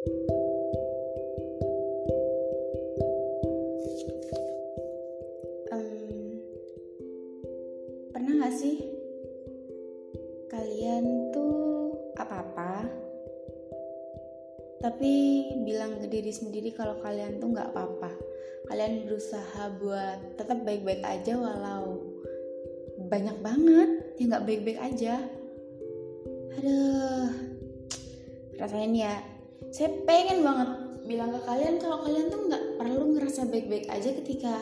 pernah gak sih kalian tuh apa-apa tapi bilang ke diri sendiri kalau kalian tuh nggak apa-apa? Kalian berusaha buat tetap baik-baik aja walau banyak banget yang nggak baik-baik aja. Aduh rasanya ya saya pengen banget bilang ke kalian kalau kalian tuh nggak perlu ngerasa baik-baik aja ketika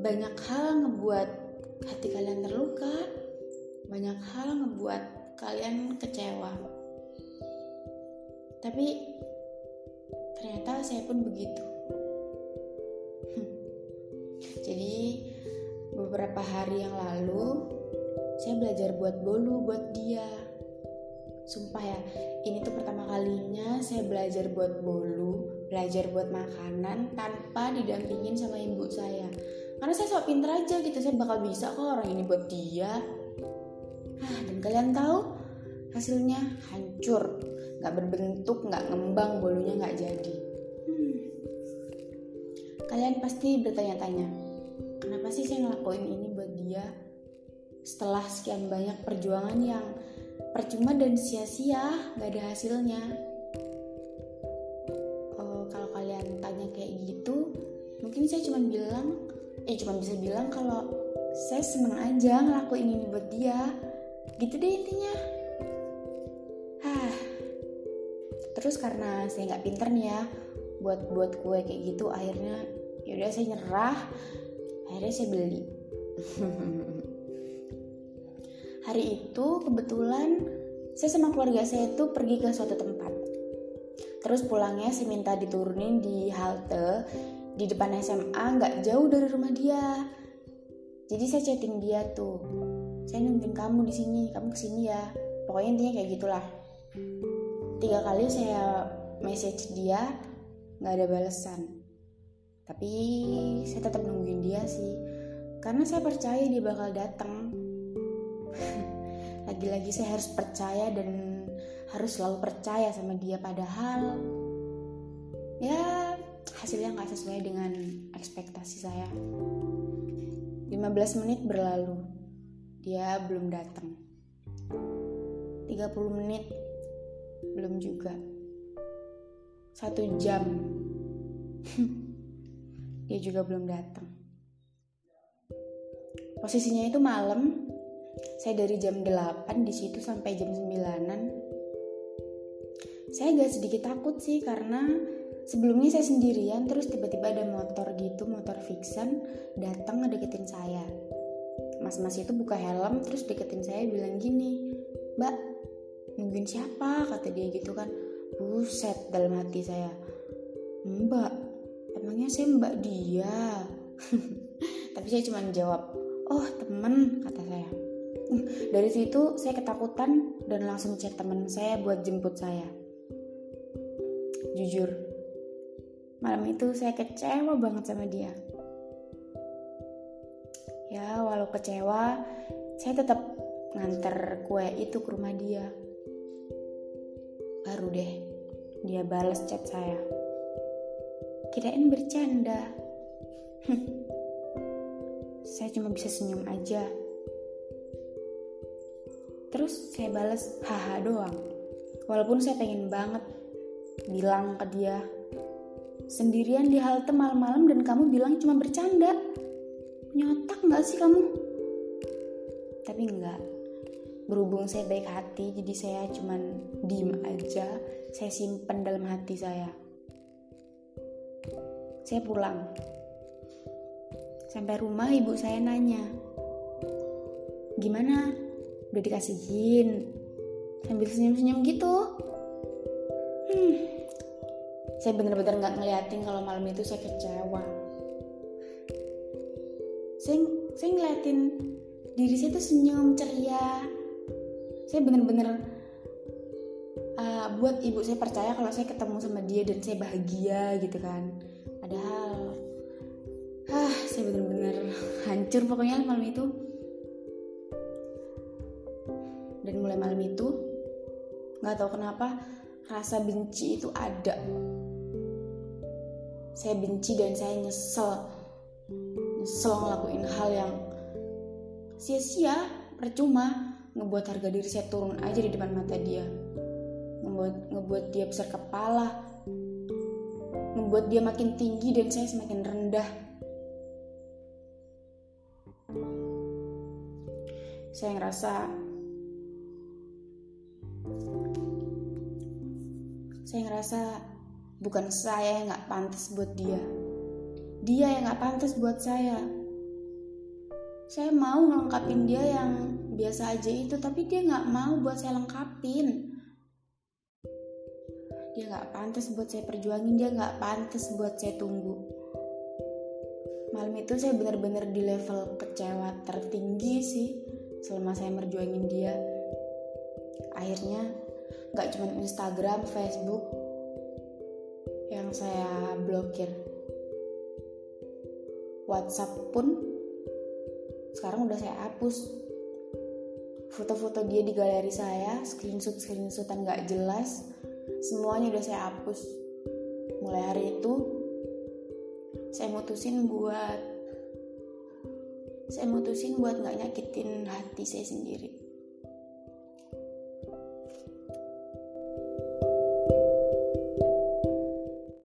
banyak hal ngebuat hati kalian terluka banyak hal ngebuat kalian kecewa. Tapi ternyata saya pun begitu. Jadi beberapa hari yang lalu saya belajar buat bolu buat dia sumpah ya ini tuh pertama kalinya saya belajar buat bolu belajar buat makanan tanpa didampingin sama ibu saya. Karena saya sok pinter aja gitu saya bakal bisa kok orang ini buat dia. Ah dan kalian tahu hasilnya hancur. Nggak berbentuk nggak ngembang bolunya nggak jadi. Hmm. kalian pasti bertanya-tanya kenapa sih saya ngelakuin ini buat dia? Setelah sekian banyak perjuangan yang percuma dan sia-sia nggak ada hasilnya. Oh, kalau kalian tanya kayak gitu mungkin saya cuma bilang eh cuma bisa bilang kalau saya seneng aja ngelakuin ini buat dia. Gitu deh intinya. Hah. terus karena saya nggak pinter nih ya buat buat kue kayak gitu akhirnya yaudah saya nyerah akhirnya saya beli hari itu kebetulan saya sama keluarga saya itu pergi ke suatu tempat. Terus pulangnya saya minta diturunin di halte di depan SMA nggak jauh dari rumah dia. Jadi saya chatting dia tuh saya nungguin kamu di sini kamu ke sini ya. Pokoknya intinya kayak gitulah. Tiga kali saya message dia nggak ada balasan. Tapi saya tetap nungguin dia sih karena saya percaya dia bakal datang lagi-lagi saya harus percaya dan harus selalu percaya sama dia. Padahal ya hasilnya nggak sesuai dengan ekspektasi saya. 15 menit berlalu. Dia belum datang. 30 menit belum juga. Satu jam. Dia juga belum datang. Posisinya itu malam saya dari jam 8 di situ sampai jam 9an saya agak sedikit takut sih karena sebelumnya saya sendirian terus tiba-tiba ada motor gitu motor fiction datang ngedeketin saya. Mas-mas itu buka helm terus deketin saya bilang gini mbak nungguin siapa? kata dia gitu kan. Buset dalam hati saya. Mbak emangnya saya mbak dia? Tapi saya cuma jawab oh temen kata saya dari situ saya ketakutan dan langsung chat temen saya buat jemput saya. Jujur malam itu saya kecewa banget sama dia. Ya walau kecewa saya tetap nganter kue itu ke rumah dia. Baru deh dia balas chat saya. Kirain bercanda. Saya cuma bisa senyum aja terus saya balas haha doang. Walaupun saya pengen banget bilang ke dia sendirian di halte malam-malam dan kamu bilang cuma bercanda. Punya otak nggak sih kamu? Tapi enggak berhubung saya baik hati jadi saya cuman diem aja. Saya simpen dalam hati saya. Saya pulang. Sampai rumah ibu saya nanya gimana udah dikasihin sambil senyum-senyum gitu. Hmm. Saya bener-bener nggak ngeliatin kalau malam itu saya kecewa. Saya saya ngeliatin diri saya tuh senyum ceria. Saya bener-bener uh, buat ibu saya percaya kalau saya ketemu sama dia dan saya bahagia gitu kan. Padahal ah saya bener-bener hancur pokoknya malam itu dan mulai malam itu nggak tahu kenapa rasa benci itu ada. Saya benci dan saya nyesel. Nyesel ngelakuin hal yang sia-sia percuma ngebuat harga diri saya turun aja di depan mata dia. Ngebuat ngebuat dia besar kepala. Ngebuat dia makin tinggi dan saya semakin rendah. Saya ngerasa saya ngerasa bukan saya yang nggak pantas buat dia. Dia yang nggak pantas buat saya. Saya mau ngelengkapin dia yang biasa aja itu tapi dia nggak mau buat saya lengkapin. Dia nggak pantas buat saya perjuangin dia nggak pantas buat saya tunggu. Malam itu saya benar-benar di level kecewa tertinggi sih selama saya merjuangin dia akhirnya nggak cuma Instagram Facebook yang saya blokir. WhatsApp pun sekarang udah saya hapus. Foto-foto dia di galeri saya screenshot screenshotan nggak jelas semuanya udah saya hapus. Mulai hari itu saya mutusin buat saya mutusin buat nggak nyakitin hati saya sendiri